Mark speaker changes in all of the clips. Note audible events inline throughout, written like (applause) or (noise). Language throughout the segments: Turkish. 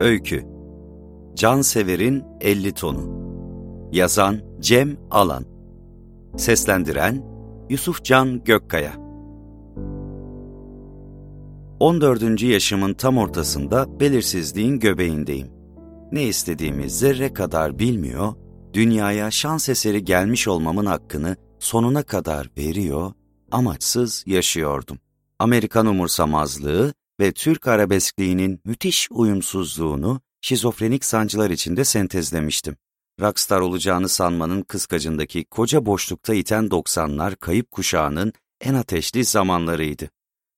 Speaker 1: Öykü Can Sever'in 50 tonu Yazan Cem Alan Seslendiren Yusuf Can Gökkaya 14. yaşımın tam ortasında belirsizliğin göbeğindeyim. Ne istediğimi zerre kadar bilmiyor, dünyaya şans eseri gelmiş olmamın hakkını sonuna kadar veriyor, amaçsız yaşıyordum. Amerikan umursamazlığı ve Türk arabeskliğinin müthiş uyumsuzluğunu şizofrenik sancılar içinde sentezlemiştim. Rockstar olacağını sanmanın kıskacındaki koca boşlukta iten 90'lar kayıp kuşağının en ateşli zamanlarıydı.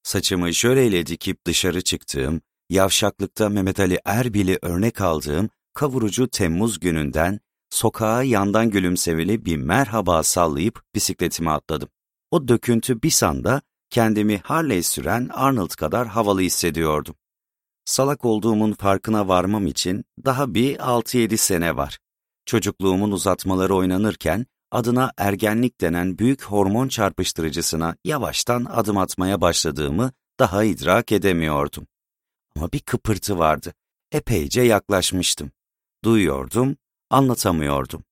Speaker 1: Saçımı jöleyle dikip dışarı çıktığım, yavşaklıkta Mehmet Ali Erbil'i örnek aldığım kavurucu Temmuz gününden sokağa yandan gülümsemeli bir merhaba sallayıp bisikletime atladım. O döküntü bir sanda kendimi Harley süren Arnold kadar havalı hissediyordum. Salak olduğumun farkına varmam için daha bir 6-7 sene var. Çocukluğumun uzatmaları oynanırken adına ergenlik denen büyük hormon çarpıştırıcısına yavaştan adım atmaya başladığımı daha idrak edemiyordum. Ama bir kıpırtı vardı. Epeyce yaklaşmıştım. Duyuyordum, anlatamıyordum.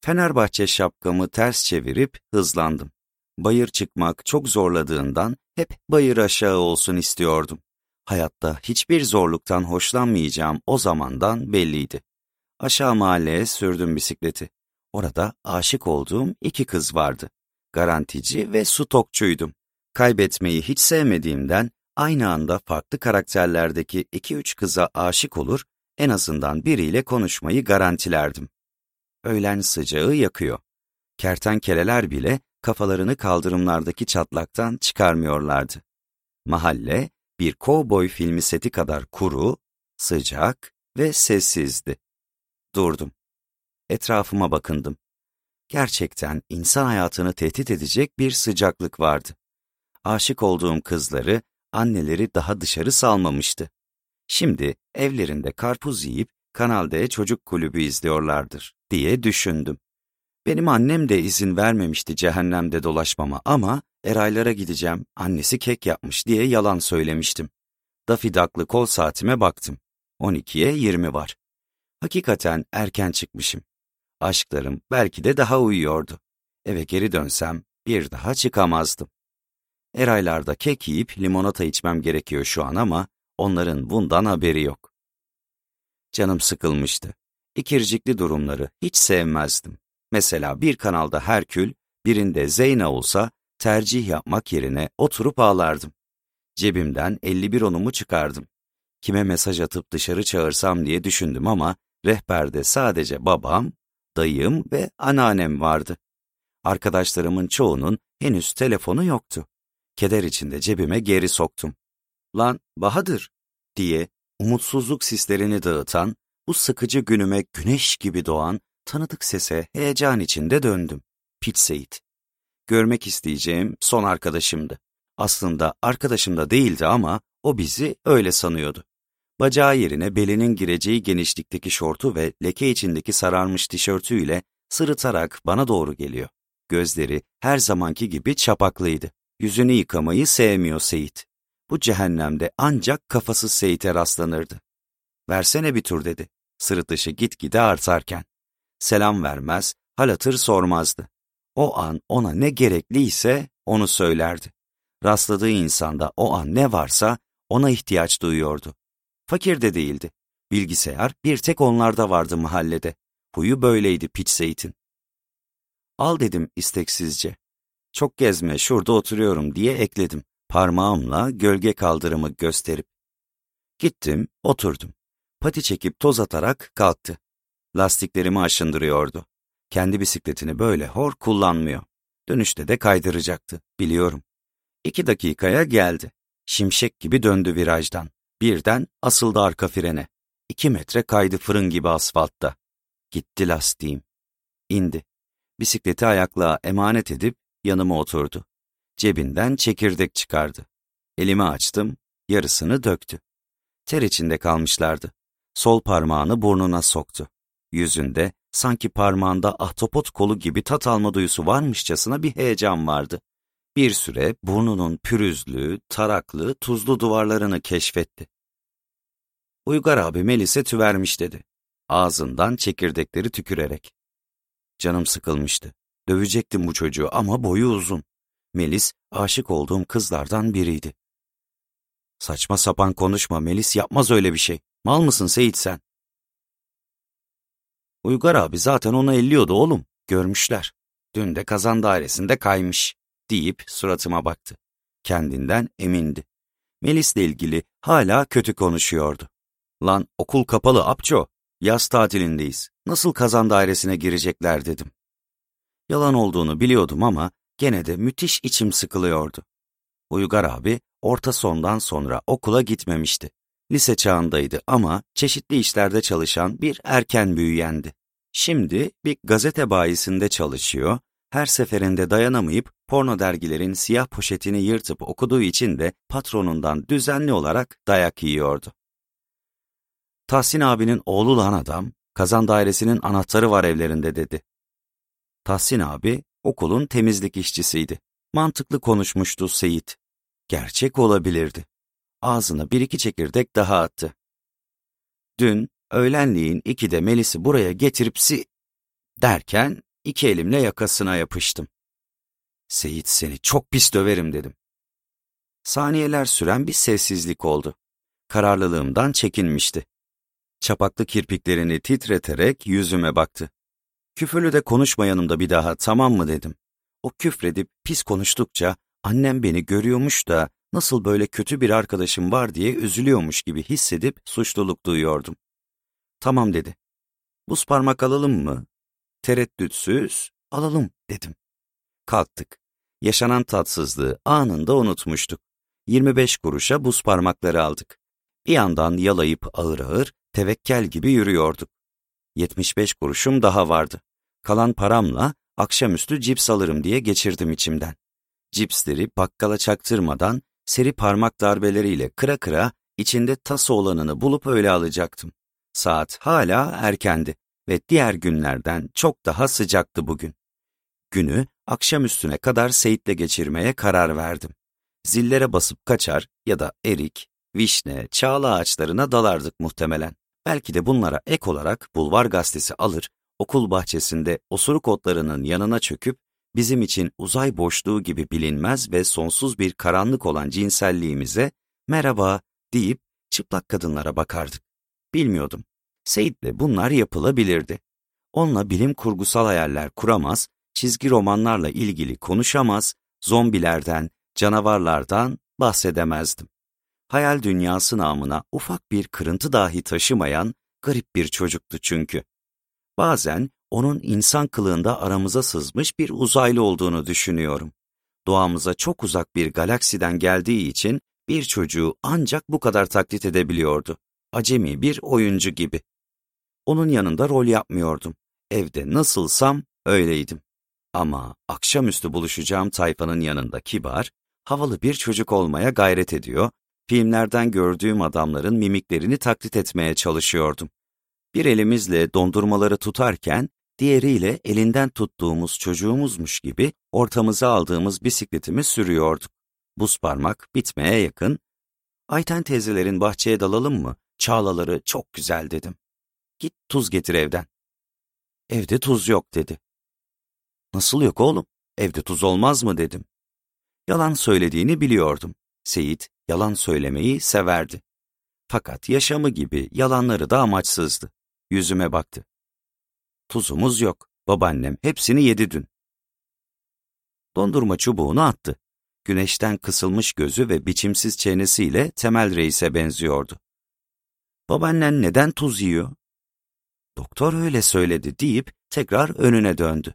Speaker 1: Fenerbahçe şapkamı ters çevirip hızlandım. Bayır çıkmak çok zorladığından hep bayır aşağı olsun istiyordum. Hayatta hiçbir zorluktan hoşlanmayacağım o zamandan belliydi. Aşağı mahalleye sürdüm bisikleti. Orada aşık olduğum iki kız vardı. Garantici ve stokçuydum. Kaybetmeyi hiç sevmediğimden aynı anda farklı karakterlerdeki iki üç kıza aşık olur, en azından biriyle konuşmayı garantilerdim. Öğlen sıcağı yakıyor. Kertenkeleler bile kafalarını kaldırımlardaki çatlaktan çıkarmıyorlardı. Mahalle, bir kovboy filmi seti kadar kuru, sıcak ve sessizdi. Durdum. Etrafıma bakındım. Gerçekten insan hayatını tehdit edecek bir sıcaklık vardı. Aşık olduğum kızları, anneleri daha dışarı salmamıştı. Şimdi evlerinde karpuz yiyip Kanal D çocuk kulübü izliyorlardır diye düşündüm. Benim annem de izin vermemişti cehennemde dolaşmama ama Eraylara gideceğim, annesi kek yapmış diye yalan söylemiştim. Dafidaklı kol saatime baktım. 12'ye 20 var. Hakikaten erken çıkmışım. Aşklarım belki de daha uyuyordu. Eve geri dönsem bir daha çıkamazdım. Eraylarda kek yiyip limonata içmem gerekiyor şu an ama onların bundan haberi yok. Canım sıkılmıştı. İkircikli durumları hiç sevmezdim. Mesela bir kanalda Herkül, birinde Zeyna olsa tercih yapmak yerine oturup ağlardım. Cebimden 51 onumu çıkardım. Kime mesaj atıp dışarı çağırsam diye düşündüm ama rehberde sadece babam, dayım ve anneannem vardı. Arkadaşlarımın çoğunun henüz telefonu yoktu. Keder içinde cebime geri soktum. Lan Bahadır diye umutsuzluk sislerini dağıtan, bu sıkıcı günüme güneş gibi doğan tanıdık sese heyecan içinde döndüm. Pit Seyit. Görmek isteyeceğim son arkadaşımdı. Aslında arkadaşım da değildi ama o bizi öyle sanıyordu. Bacağı yerine belinin gireceği genişlikteki şortu ve leke içindeki sararmış tişörtüyle sırıtarak bana doğru geliyor. Gözleri her zamanki gibi çapaklıydı. Yüzünü yıkamayı sevmiyor Seyit. Bu cehennemde ancak kafasız Seyit'e rastlanırdı. Versene bir tur dedi. Sırıtışı gitgide artarken selam vermez, hal hatır sormazdı. O an ona ne gerekliyse onu söylerdi. Rastladığı insanda o an ne varsa ona ihtiyaç duyuyordu. Fakir de değildi. Bilgisayar bir tek onlarda vardı mahallede. Huyu böyleydi piç Seyit'in. Al dedim isteksizce. Çok gezme şurada oturuyorum diye ekledim. Parmağımla gölge kaldırımı gösterip. Gittim, oturdum. Pati çekip toz atarak kalktı. Lastiklerimi aşındırıyordu. Kendi bisikletini böyle hor kullanmıyor. Dönüşte de kaydıracaktı, biliyorum. İki dakikaya geldi. Şimşek gibi döndü virajdan. Birden asıldı arka frene. İki metre kaydı fırın gibi asfaltta. Gitti lastiğim. İndi. Bisikleti ayaklığa emanet edip yanıma oturdu. Cebinden çekirdek çıkardı. Elimi açtım, yarısını döktü. Ter içinde kalmışlardı. Sol parmağını burnuna soktu. Yüzünde sanki parmağında ahtapot kolu gibi tat alma duyusu varmışçasına bir heyecan vardı. Bir süre burnunun pürüzlü, taraklı, tuzlu duvarlarını keşfetti. Uygar abi Melis'e tüvermiş dedi. Ağzından çekirdekleri tükürerek. Canım sıkılmıştı. Dövecektim bu çocuğu ama boyu uzun. Melis, aşık olduğum kızlardan biriydi. Saçma sapan konuşma, Melis yapmaz öyle bir şey. Mal mısın Seyit sen? Uygar abi zaten onu elliyordu oğlum, görmüşler. Dün de kazan dairesinde kaymış, deyip suratıma baktı. Kendinden emindi. Melis'le ilgili hala kötü konuşuyordu. Lan okul kapalı Apço, yaz tatilindeyiz. Nasıl kazan dairesine girecekler dedim. Yalan olduğunu biliyordum ama gene de müthiş içim sıkılıyordu. Uygar abi orta sondan sonra okula gitmemişti. Lise çağındaydı ama çeşitli işlerde çalışan bir erken büyüyendi. Şimdi bir gazete bayisinde çalışıyor, her seferinde dayanamayıp porno dergilerin siyah poşetini yırtıp okuduğu için de patronundan düzenli olarak dayak yiyordu. Tahsin abinin oğlu lan adam, kazan dairesinin anahtarı var evlerinde dedi. Tahsin abi okulun temizlik işçisiydi. Mantıklı konuşmuştu Seyit. Gerçek olabilirdi. Ağzına bir iki çekirdek daha attı. Dün öğlenliğin ikide Melis'i buraya getirip si... derken iki elimle yakasına yapıştım. Seyit seni çok pis döverim dedim. Saniyeler süren bir sessizlik oldu. Kararlılığımdan çekinmişti. Çapaklı kirpiklerini titreterek yüzüme baktı. Küfürlü de konuşma yanımda bir daha tamam mı dedim. O küfredip pis konuştukça annem beni görüyormuş da nasıl böyle kötü bir arkadaşım var diye üzülüyormuş gibi hissedip suçluluk duyuyordum. Tamam dedi. Buz parmak alalım mı? Tereddütsüz alalım dedim. Kalktık. Yaşanan tatsızlığı anında unutmuştuk. 25 kuruşa buz parmakları aldık. Bir yandan yalayıp ağır ağır tevekkel gibi yürüyorduk. 75 kuruşum daha vardı. Kalan paramla akşamüstü cips alırım diye geçirdim içimden. Cipsleri bakkala çaktırmadan seri parmak darbeleriyle kıra kıra içinde tası olanını bulup öyle alacaktım. Saat hala erkendi ve diğer günlerden çok daha sıcaktı bugün. Günü akşamüstüne kadar Seyit'le geçirmeye karar verdim. Zillere basıp kaçar ya da erik, vişne, çağla ağaçlarına dalardık muhtemelen. Belki de bunlara ek olarak bulvar gazetesi alır, okul bahçesinde osuruk otlarının yanına çöküp bizim için uzay boşluğu gibi bilinmez ve sonsuz bir karanlık olan cinselliğimize merhaba deyip çıplak kadınlara bakardık. Bilmiyordum. Seyit'le bunlar yapılabilirdi. Onunla bilim kurgusal hayaller kuramaz, çizgi romanlarla ilgili konuşamaz, zombilerden, canavarlardan bahsedemezdim. Hayal dünyası namına ufak bir kırıntı dahi taşımayan garip bir çocuktu çünkü. Bazen onun insan kılığında aramıza sızmış bir uzaylı olduğunu düşünüyorum. Doğamıza çok uzak bir galaksiden geldiği için bir çocuğu ancak bu kadar taklit edebiliyordu. Acemi bir oyuncu gibi. Onun yanında rol yapmıyordum. Evde nasılsam öyleydim. Ama akşamüstü buluşacağım tayfanın yanında kibar, havalı bir çocuk olmaya gayret ediyor, filmlerden gördüğüm adamların mimiklerini taklit etmeye çalışıyordum. Bir elimizle dondurmaları tutarken, diğeriyle elinden tuttuğumuz çocuğumuzmuş gibi ortamıza aldığımız bisikletimi sürüyorduk. Buz parmak bitmeye yakın. Ayten teyzelerin bahçeye dalalım mı? Çağlaları çok güzel dedim. Git tuz getir evden. Evde tuz yok dedi. Nasıl yok oğlum? Evde tuz olmaz mı dedim. Yalan söylediğini biliyordum. Seyit yalan söylemeyi severdi. Fakat yaşamı gibi yalanları da amaçsızdı. Yüzüme baktı. Tuzumuz yok. Babaannem hepsini yedi dün. Dondurma çubuğunu attı. Güneşten kısılmış gözü ve biçimsiz çenesiyle Temel Reis'e benziyordu. Babaannen neden tuz yiyor? Doktor öyle söyledi deyip tekrar önüne döndü.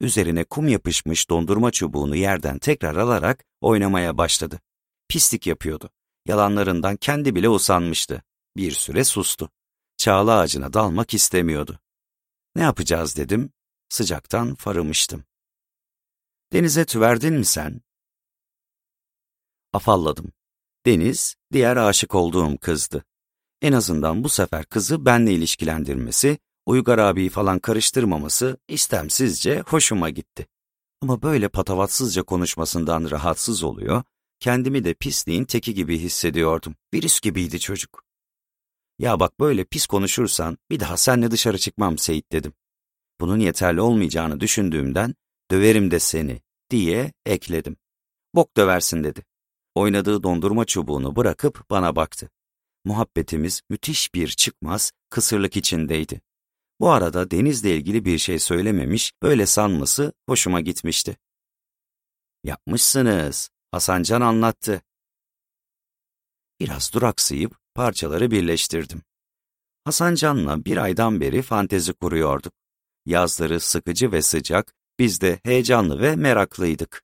Speaker 1: Üzerine kum yapışmış dondurma çubuğunu yerden tekrar alarak oynamaya başladı. Pislik yapıyordu. Yalanlarından kendi bile usanmıştı. Bir süre sustu. Çağla ağacına dalmak istemiyordu. Ne yapacağız dedim. Sıcaktan farımıştım. Denize tüverdin mi sen? Afalladım. Deniz, diğer aşık olduğum kızdı. En azından bu sefer kızı benle ilişkilendirmesi, Uygar abiyi falan karıştırmaması istemsizce hoşuma gitti. Ama böyle patavatsızca konuşmasından rahatsız oluyor, kendimi de pisliğin teki gibi hissediyordum. Virüs gibiydi çocuk. Ya bak böyle pis konuşursan bir daha senle dışarı çıkmam Seyit dedim. Bunun yeterli olmayacağını düşündüğümden döverim de seni diye ekledim. Bok döversin dedi. Oynadığı dondurma çubuğunu bırakıp bana baktı. Muhabbetimiz müthiş bir çıkmaz, kısırlık içindeydi. Bu arada denizle ilgili bir şey söylememiş, böyle sanması hoşuma gitmişti. Yapmışsınız, Hasancan anlattı. Biraz duraksayıp parçaları birleştirdim. Hasancan'la bir aydan beri fantezi kuruyorduk. Yazları sıkıcı ve sıcak, biz de heyecanlı ve meraklıydık.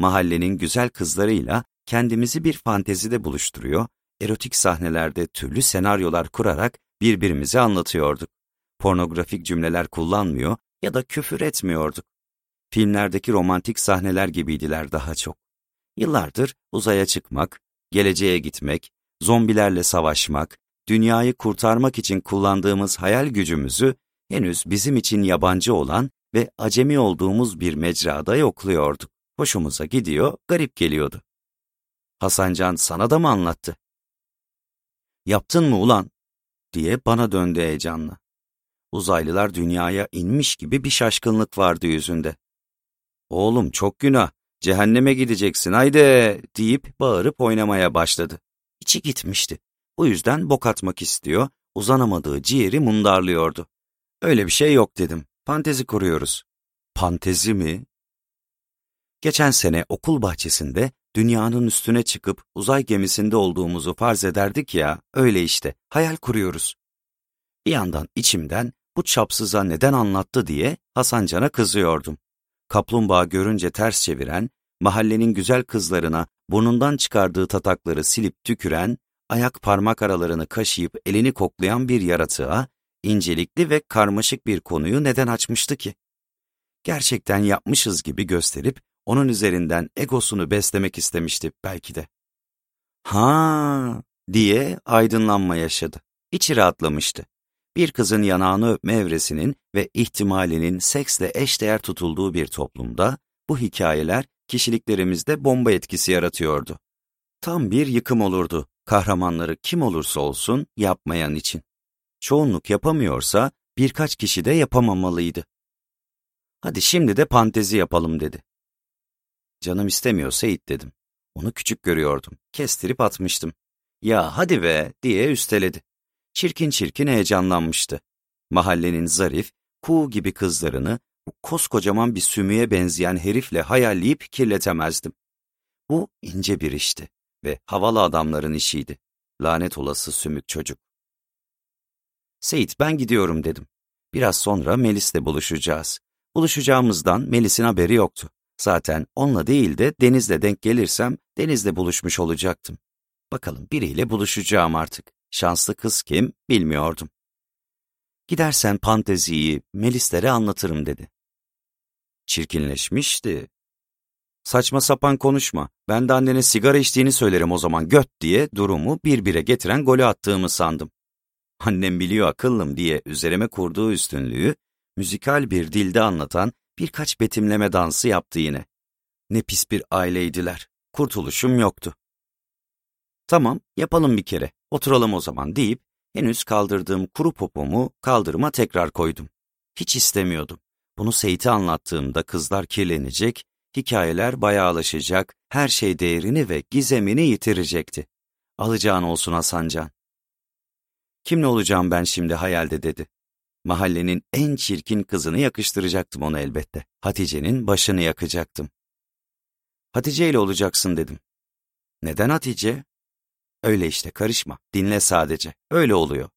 Speaker 1: Mahallenin güzel kızlarıyla kendimizi bir fantezide buluşturuyor, erotik sahnelerde türlü senaryolar kurarak birbirimize anlatıyorduk. Pornografik cümleler kullanmıyor ya da küfür etmiyorduk. Filmlerdeki romantik sahneler gibiydiler daha çok. Yıllardır uzaya çıkmak, geleceğe gitmek, zombilerle savaşmak, dünyayı kurtarmak için kullandığımız hayal gücümüzü henüz bizim için yabancı olan ve acemi olduğumuz bir mecrada yokluyorduk. Hoşumuza gidiyor, garip geliyordu. Hasancan sana da mı anlattı? Yaptın mı ulan? diye bana döndü heyecanla. Uzaylılar dünyaya inmiş gibi bir şaşkınlık vardı yüzünde. Oğlum çok günah, cehenneme gideceksin haydi deyip bağırıp oynamaya başladı. İçi gitmişti. Bu yüzden bok atmak istiyor, uzanamadığı ciğeri mundarlıyordu. Öyle bir şey yok dedim. Fantezi kuruyoruz. Fantezi mi? Geçen sene okul bahçesinde dünyanın üstüne çıkıp uzay gemisinde olduğumuzu farz ederdik ya, öyle işte, hayal kuruyoruz. Bir yandan içimden bu çapsıza neden anlattı diye Hasancan'a kızıyordum. Kaplumbağa görünce ters çeviren, mahallenin güzel kızlarına burnundan çıkardığı tatakları silip tüküren, ayak parmak aralarını kaşıyıp elini koklayan bir yaratığa, incelikli ve karmaşık bir konuyu neden açmıştı ki? Gerçekten yapmışız gibi gösterip onun üzerinden egosunu beslemek istemişti belki de. Ha diye aydınlanma yaşadı. İçi rahatlamıştı. Bir kızın yanağını öpme evresinin ve ihtimalinin seksle eşdeğer tutulduğu bir toplumda bu hikayeler kişiliklerimizde bomba etkisi yaratıyordu. Tam bir yıkım olurdu kahramanları kim olursa olsun yapmayan için. Çoğunluk yapamıyorsa birkaç kişi de yapamamalıydı. Hadi şimdi de pantezi yapalım dedi. Canım istemiyor Seyit dedim. Onu küçük görüyordum. Kestirip atmıştım. Ya hadi be diye üsteledi. Çirkin çirkin heyecanlanmıştı. Mahallenin zarif, kuğu gibi kızlarını koskocaman bir sümüğe benzeyen herifle hayalleyip kirletemezdim. Bu ince bir işti ve havalı adamların işiydi. Lanet olası sümük çocuk. Seyit ben gidiyorum dedim. Biraz sonra Melis'le buluşacağız. Buluşacağımızdan Melis'in haberi yoktu. Zaten onunla değil de Deniz'le denk gelirsem Deniz'le buluşmuş olacaktım. Bakalım biriyle buluşacağım artık. Şanslı kız kim bilmiyordum. Gidersen panteziyi Melis'lere anlatırım dedi. Çirkinleşmişti. Saçma sapan konuşma. Ben de annene sigara içtiğini söylerim o zaman göt diye durumu birbire getiren golü attığımı sandım. Annem biliyor akıllım diye üzerime kurduğu üstünlüğü müzikal bir dilde anlatan birkaç betimleme dansı yaptı yine. Ne pis bir aileydiler. Kurtuluşum yoktu. Tamam, yapalım bir kere. Oturalım o zaman deyip henüz kaldırdığım kuru popomu kaldırıma tekrar koydum. Hiç istemiyordum. Bunu Seyit'e anlattığımda kızlar kirlenecek, hikayeler bayağılaşacak, her şey değerini ve gizemini yitirecekti. Alacağın olsun Hasancan. Kimle olacağım ben şimdi hayalde dedi. Mahallenin en çirkin kızını yakıştıracaktım ona elbette. Hatice'nin başını yakacaktım. Hatice ile olacaksın dedim. Neden Hatice? Öyle işte karışma, dinle sadece. Öyle oluyor.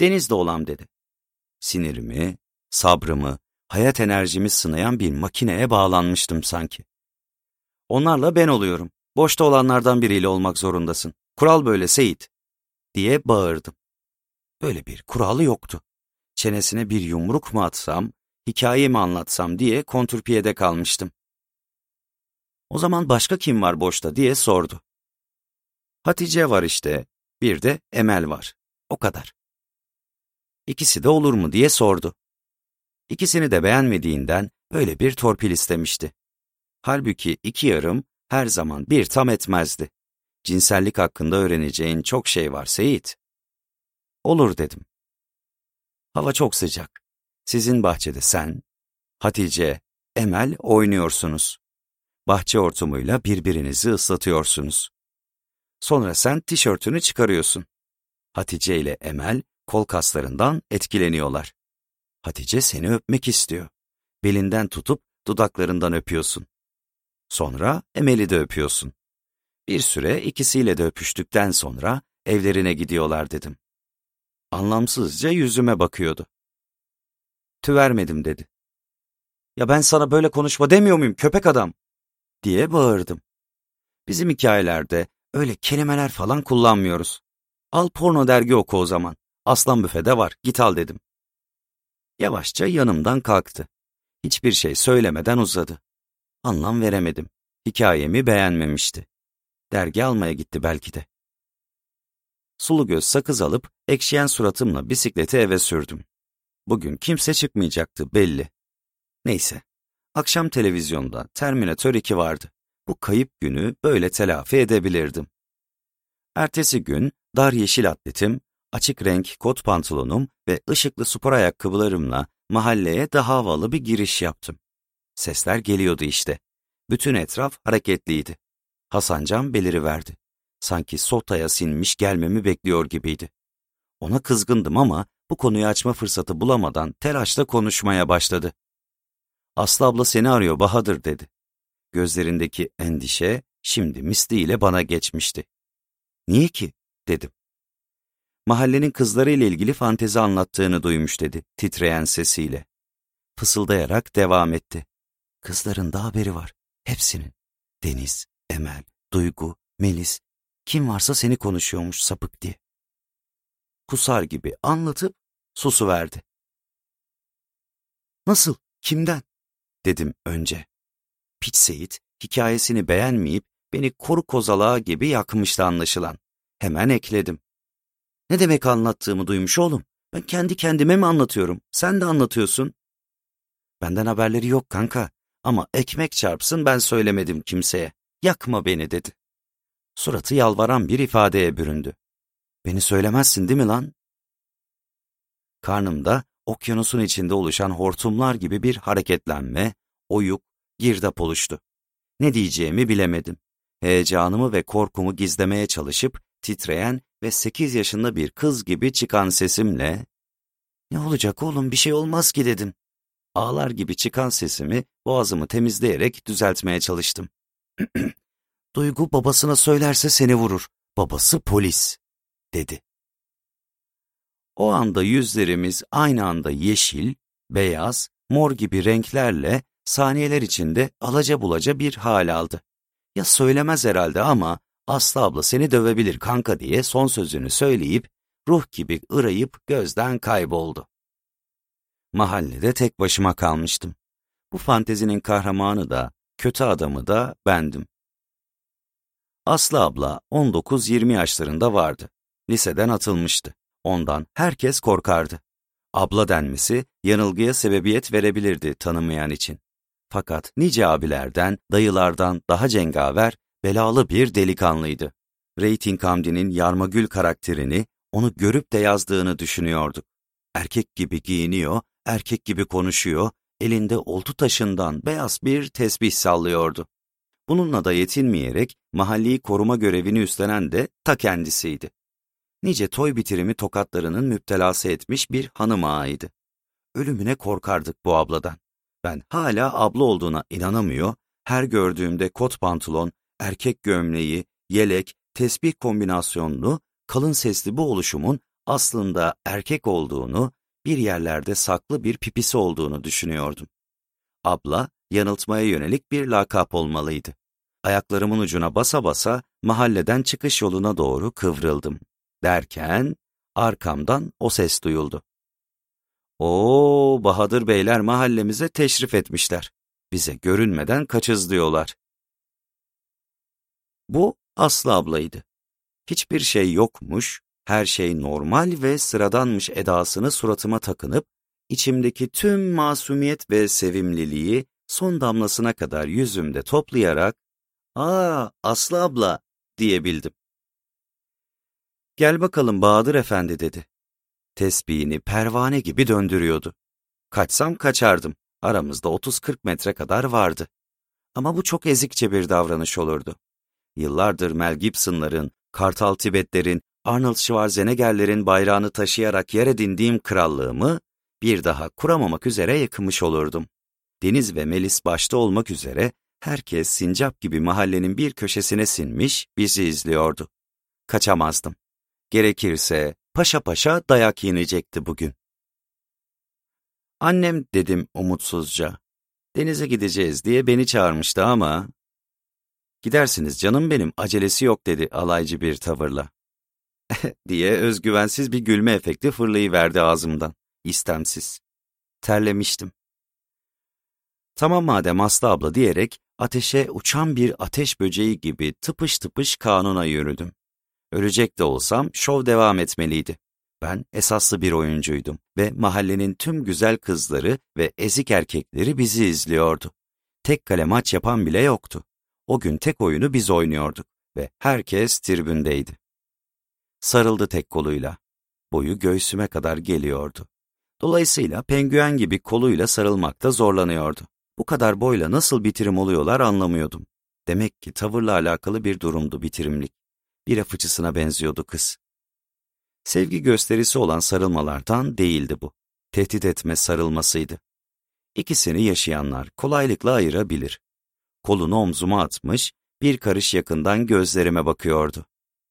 Speaker 1: Denizde olam dedi. Sinirimi, sabrımı, hayat enerjimi sınayan bir makineye bağlanmıştım sanki. Onlarla ben oluyorum. Boşta olanlardan biriyle olmak zorundasın. Kural böyle Seyit. Diye bağırdım. Böyle bir kuralı yoktu. Çenesine bir yumruk mu atsam, hikaye mi anlatsam diye kontrpiyede kalmıştım. O zaman başka kim var boşta diye sordu. Hatice var işte, bir de Emel var. O kadar. İkisi de olur mu diye sordu. İkisini de beğenmediğinden böyle bir torpil istemişti. Halbuki iki yarım her zaman bir tam etmezdi. Cinsellik hakkında öğreneceğin çok şey var Seyit. olur dedim. Hava çok sıcak. Sizin bahçede sen, Hatice, Emel oynuyorsunuz. Bahçe ortumuyla birbirinizi ıslatıyorsunuz. Sonra sen tişörtünü çıkarıyorsun. Hatice ile Emel kol kaslarından etkileniyorlar. Hatice seni öpmek istiyor. Belinden tutup dudaklarından öpüyorsun. Sonra Emel'i de öpüyorsun. Bir süre ikisiyle de öpüştükten sonra evlerine gidiyorlar dedim. Anlamsızca yüzüme bakıyordu. Tüvermedim dedi. Ya ben sana böyle konuşma demiyor muyum köpek adam? diye bağırdım. Bizim hikayelerde öyle kelimeler falan kullanmıyoruz. Al porno dergi oku o zaman. Aslan büfede var, git al dedim. Yavaşça yanımdan kalktı. Hiçbir şey söylemeden uzadı. Anlam veremedim. Hikayemi beğenmemişti. Dergi almaya gitti belki de. Sulu göz sakız alıp ekşiyen suratımla bisikleti eve sürdüm. Bugün kimse çıkmayacaktı belli. Neyse, akşam televizyonda Terminator 2 vardı. Bu kayıp günü böyle telafi edebilirdim. Ertesi gün dar yeşil atletim, açık renk kot pantolonum ve ışıklı spor ayakkabılarımla mahalleye daha havalı bir giriş yaptım. Sesler geliyordu işte. Bütün etraf hareketliydi. Hasancan beliriverdi. Sanki sotaya sinmiş gelmemi bekliyor gibiydi. Ona kızgındım ama bu konuyu açma fırsatı bulamadan telaşla konuşmaya başladı. Aslı abla seni arıyor Bahadır dedi. Gözlerindeki endişe şimdi misliyle bana geçmişti. Niye ki? dedim. Mahallenin kızları ile ilgili fantezi anlattığını duymuş dedi titreyen sesiyle. Fısıldayarak devam etti. Kızların da haberi var. Hepsinin. Deniz, Emel, Duygu, Melis. Kim varsa seni konuşuyormuş sapık diye. Kusar gibi anlatıp susu verdi. Nasıl? Kimden? Dedim önce. Piç Seyit hikayesini beğenmeyip beni koru kozalağı gibi yakmıştı anlaşılan. Hemen ekledim. Ne demek anlattığımı duymuş oğlum? Ben kendi kendime mi anlatıyorum? Sen de anlatıyorsun. Benden haberleri yok kanka. Ama ekmek çarpsın ben söylemedim kimseye. Yakma beni dedi. Suratı yalvaran bir ifadeye büründü. Beni söylemezsin değil mi lan? Karnımda okyanusun içinde oluşan hortumlar gibi bir hareketlenme, oyuk, girdap oluştu. Ne diyeceğimi bilemedim. Heyecanımı ve korkumu gizlemeye çalışıp titreyen ve sekiz yaşında bir kız gibi çıkan sesimle ''Ne olacak oğlum bir şey olmaz ki'' dedim. Ağlar gibi çıkan sesimi boğazımı temizleyerek düzeltmeye çalıştım. (clears throat) Duygu babasına söylerse seni vurur. Babası polis, dedi. O anda yüzlerimiz aynı anda yeşil, beyaz, mor gibi renklerle saniyeler içinde alaca bulaca bir hal aldı. Ya söylemez herhalde ama Aslı abla seni dövebilir kanka diye son sözünü söyleyip ruh gibi ırayıp gözden kayboldu. Mahallede tek başıma kalmıştım. Bu fantezinin kahramanı da, kötü adamı da bendim. Aslı abla 19-20 yaşlarında vardı. Liseden atılmıştı. Ondan herkes korkardı. Abla denmesi yanılgıya sebebiyet verebilirdi tanımayan için. Fakat nice abilerden, dayılardan daha cengaver, belalı bir delikanlıydı. Rating Hamdi'nin Yarmagül karakterini onu görüp de yazdığını düşünüyorduk. Erkek gibi giyiniyor, erkek gibi konuşuyor, elinde oltu taşından beyaz bir tesbih sallıyordu. Bununla da yetinmeyerek mahalli koruma görevini üstlenen de ta kendisiydi. Nice toy bitirimi tokatlarının müptelası etmiş bir hanım ağaydı. Ölümüne korkardık bu abladan. Ben hala abla olduğuna inanamıyor, her gördüğümde kot pantolon, erkek gömleği, yelek, tesbih kombinasyonlu, kalın sesli bu oluşumun aslında erkek olduğunu, bir yerlerde saklı bir pipisi olduğunu düşünüyordum. Abla, yanıltmaya yönelik bir lakap olmalıydı. Ayaklarımın ucuna basa basa mahalleden çıkış yoluna doğru kıvrıldım. Derken arkamdan o ses duyuldu. Oo, Bahadır Beyler mahallemize teşrif etmişler. Bize görünmeden kaçızlıyorlar. Bu Aslı ablaydı. Hiçbir şey yokmuş, her şey normal ve sıradanmış edasını suratıma takınıp, içimdeki tüm masumiyet ve sevimliliği son damlasına kadar yüzümde toplayarak, ''Aa, Aslı abla'' diyebildim. ''Gel bakalım Bahadır Efendi'' dedi. Tesbihini pervane gibi döndürüyordu. Kaçsam kaçardım. Aramızda 30-40 metre kadar vardı. Ama bu çok ezikçe bir davranış olurdu. Yıllardır Mel Gibson'ların, Kartal Tibetlerin, Arnold Schwarzenegger'lerin bayrağını taşıyarak yer edindiğim krallığımı bir daha kuramamak üzere yıkmış olurdum. Deniz ve Melis başta olmak üzere herkes sincap gibi mahallenin bir köşesine sinmiş bizi izliyordu. Kaçamazdım. Gerekirse paşa paşa dayak yenecekti bugün. Annem dedim umutsuzca. Denize gideceğiz diye beni çağırmıştı ama... Gidersiniz canım benim, acelesi yok dedi alaycı bir tavırla. (laughs) diye özgüvensiz bir gülme efekti fırlayıverdi ağzımdan, istemsiz. Terlemiştim. Tamam madem Aslı abla diyerek ateşe uçan bir ateş böceği gibi tıpış tıpış kanuna yürüdüm. Ölecek de olsam şov devam etmeliydi. Ben esaslı bir oyuncuydum ve mahallenin tüm güzel kızları ve ezik erkekleri bizi izliyordu. Tek kale maç yapan bile yoktu. O gün tek oyunu biz oynuyorduk ve herkes tribündeydi. Sarıldı tek koluyla. Boyu göğsüme kadar geliyordu. Dolayısıyla penguen gibi koluyla sarılmakta zorlanıyordu. Bu kadar boyla nasıl bitirim oluyorlar anlamıyordum. Demek ki tavırla alakalı bir durumdu bitirimlik. Bir fıçısına benziyordu kız. Sevgi gösterisi olan sarılmalardan değildi bu. Tehdit etme sarılmasıydı. İkisini yaşayanlar kolaylıkla ayırabilir. Kolunu omzuma atmış, bir karış yakından gözlerime bakıyordu.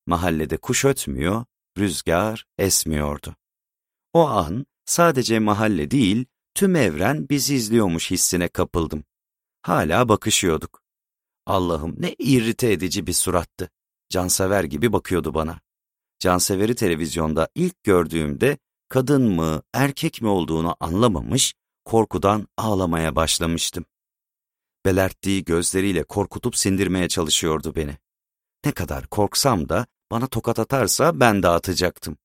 Speaker 1: Mahallede kuş ötmüyor, rüzgar esmiyordu. O an sadece mahalle değil, tüm evren bizi izliyormuş hissine kapıldım. Hala bakışıyorduk. Allah'ım ne irrite edici bir surattı. Cansever gibi bakıyordu bana. Cansever'i televizyonda ilk gördüğümde kadın mı, erkek mi olduğunu anlamamış, korkudan ağlamaya başlamıştım. Belerttiği gözleriyle korkutup sindirmeye çalışıyordu beni. Ne kadar korksam da bana tokat atarsa ben de atacaktım.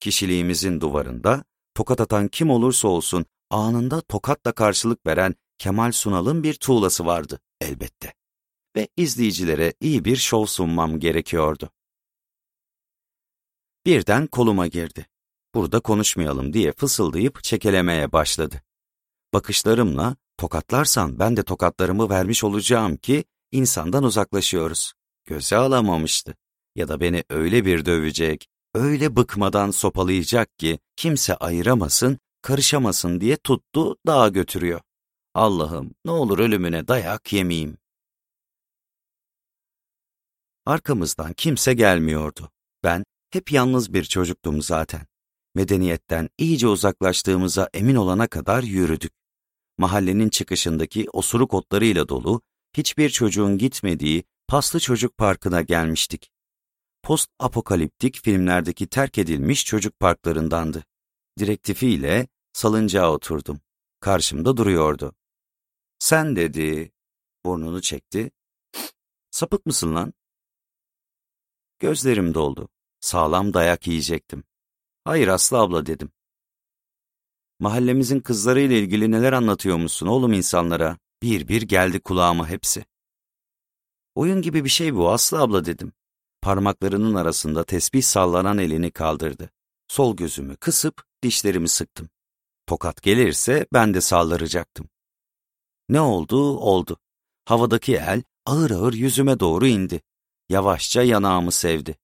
Speaker 1: Kişiliğimizin duvarında tokat atan kim olursa olsun anında tokatla karşılık veren Kemal Sunal'ın bir tuğlası vardı elbette. Ve izleyicilere iyi bir şov sunmam gerekiyordu. Birden koluma girdi. Burada konuşmayalım diye fısıldayıp çekelemeye başladı. Bakışlarımla tokatlarsan ben de tokatlarımı vermiş olacağım ki insandan uzaklaşıyoruz. Göze alamamıştı. Ya da beni öyle bir dövecek, öyle bıkmadan sopalayacak ki kimse ayıramasın, karışamasın diye tuttu dağa götürüyor. Allah'ım ne olur ölümüne dayak yemeyeyim. Arkamızdan kimse gelmiyordu. Ben hep yalnız bir çocuktum zaten. Medeniyetten iyice uzaklaştığımıza emin olana kadar yürüdük. Mahallenin çıkışındaki osuruk otlarıyla dolu, hiçbir çocuğun gitmediği Paslı Çocuk Parkı'na gelmiştik. Post-apokaliptik filmlerdeki terk edilmiş çocuk parklarındandı. Direktifiyle salıncağa oturdum. Karşımda duruyordu. Sen dedi, burnunu çekti. Sapık mısın lan? Gözlerim doldu. Sağlam dayak yiyecektim. Hayır Aslı abla dedim. Mahallemizin kızlarıyla ilgili neler anlatıyormuşsun oğlum insanlara? Bir bir geldi kulağıma hepsi. Oyun gibi bir şey bu Aslı abla dedim. Parmaklarının arasında tesbih sallanan elini kaldırdı. Sol gözümü kısıp dişlerimi sıktım. Tokat gelirse ben de saldıracaktım. Ne oldu, oldu. Havadaki el ağır ağır yüzüme doğru indi. Yavaşça yanağımı sevdi.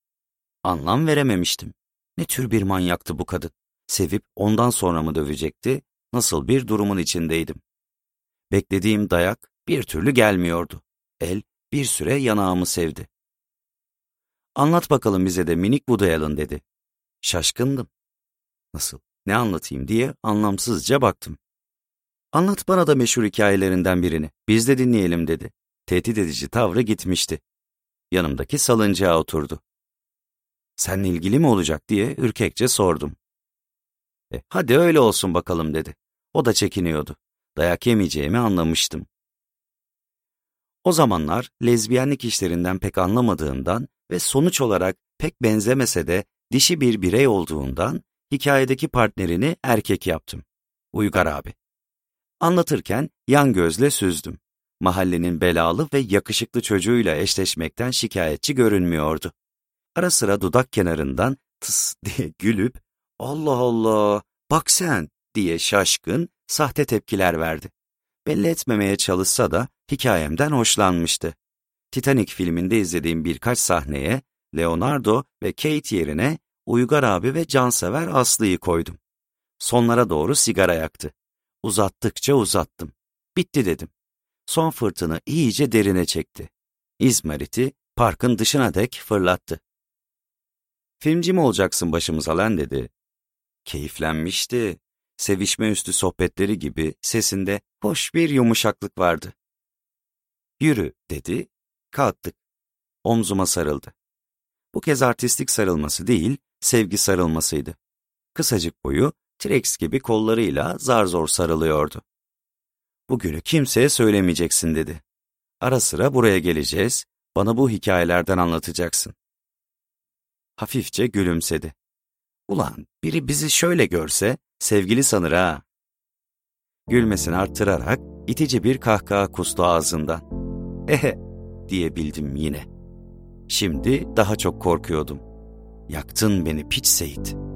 Speaker 1: Anlam verememiştim. Ne tür bir manyaktı bu kadın? Sevip ondan sonra mı dövecekti? Nasıl bir durumun içindeydim? Beklediğim dayak bir türlü gelmiyordu. El bir süre yanağımı sevdi. Anlat bakalım bize de minik budayalın dedi. Şaşkındım. Nasıl, ne anlatayım diye anlamsızca baktım. Anlat bana da meşhur hikayelerinden birini, biz de dinleyelim dedi. Tehdit edici tavrı gitmişti. Yanımdaki salıncağa oturdu. Seninle ilgili mi olacak diye ürkekçe sordum. E, hadi öyle olsun bakalım dedi. O da çekiniyordu. Dayak yemeyeceğimi anlamıştım. O zamanlar lezbiyenlik işlerinden pek anlamadığından ve sonuç olarak pek benzemese de dişi bir birey olduğundan hikayedeki partnerini erkek yaptım. Uygar abi. Anlatırken yan gözle süzdüm. Mahallenin belalı ve yakışıklı çocuğuyla eşleşmekten şikayetçi görünmüyordu. Ara sıra dudak kenarından tıs diye (laughs) gülüp Allah Allah, bak sen diye şaşkın, sahte tepkiler verdi. Belli etmemeye çalışsa da hikayemden hoşlanmıştı. Titanic filminde izlediğim birkaç sahneye Leonardo ve Kate yerine Uygar abi ve cansever Aslı'yı koydum. Sonlara doğru sigara yaktı. Uzattıkça uzattım. Bitti dedim. Son fırtına iyice derine çekti. İzmarit'i parkın dışına dek fırlattı. Filmci mi olacaksın başımıza lan dedi. Keyiflenmişti. Sevişme üstü sohbetleri gibi sesinde hoş bir yumuşaklık vardı. Yürü dedi, kalktık. Omzuma sarıldı. Bu kez artistik sarılması değil, sevgi sarılmasıydı. Kısacık boyu, T-Rex gibi kollarıyla zar zor sarılıyordu. Bugünü kimseye söylemeyeceksin dedi. Ara sıra buraya geleceğiz, bana bu hikayelerden anlatacaksın. Hafifçe gülümsedi. Ulan biri bizi şöyle görse sevgili sanır ha. Gülmesini arttırarak itici bir kahkaha kustu ağzından. Ehe diyebildim yine. Şimdi daha çok korkuyordum. Yaktın beni piç Seyit.''